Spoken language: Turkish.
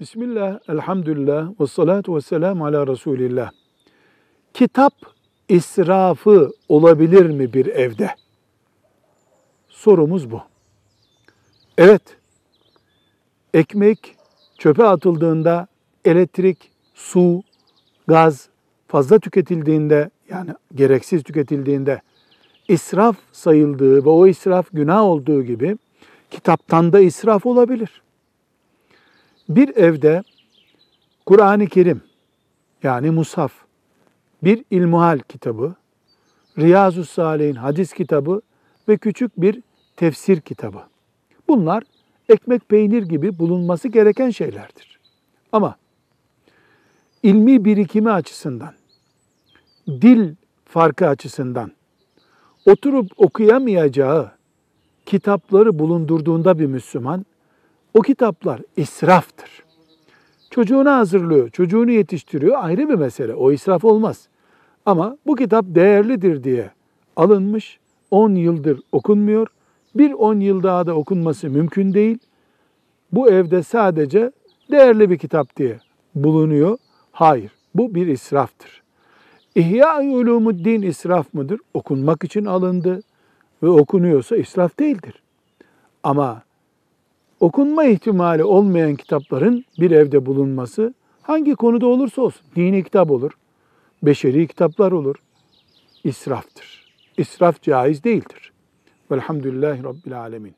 Bismillah, elhamdülillah, ve salatu ve selamu ala Resulillah. Kitap israfı olabilir mi bir evde? Sorumuz bu. Evet, ekmek çöpe atıldığında, elektrik, su, gaz fazla tüketildiğinde, yani gereksiz tüketildiğinde israf sayıldığı ve o israf günah olduğu gibi kitaptan da israf olabilir. Bir evde Kur'an-ı Kerim yani Mushaf, bir ilmuhal kitabı, Riyazu Salih'in hadis kitabı ve küçük bir tefsir kitabı. Bunlar ekmek peynir gibi bulunması gereken şeylerdir. Ama ilmi birikimi açısından, dil farkı açısından oturup okuyamayacağı kitapları bulundurduğunda bir Müslüman o kitaplar israftır. Çocuğunu hazırlıyor, çocuğunu yetiştiriyor ayrı bir mesele. O israf olmaz. Ama bu kitap değerlidir diye alınmış, 10 yıldır okunmuyor. Bir 10 yıl daha da okunması mümkün değil. Bu evde sadece değerli bir kitap diye bulunuyor. Hayır, bu bir israftır. İhya-i Ulumuddin israf mıdır? Okunmak için alındı ve okunuyorsa israf değildir. Ama okunma ihtimali olmayan kitapların bir evde bulunması hangi konuda olursa olsun, dini kitap olur, beşeri kitaplar olur, israftır. İsraf caiz değildir. Velhamdülillahi Rabbil Alemin.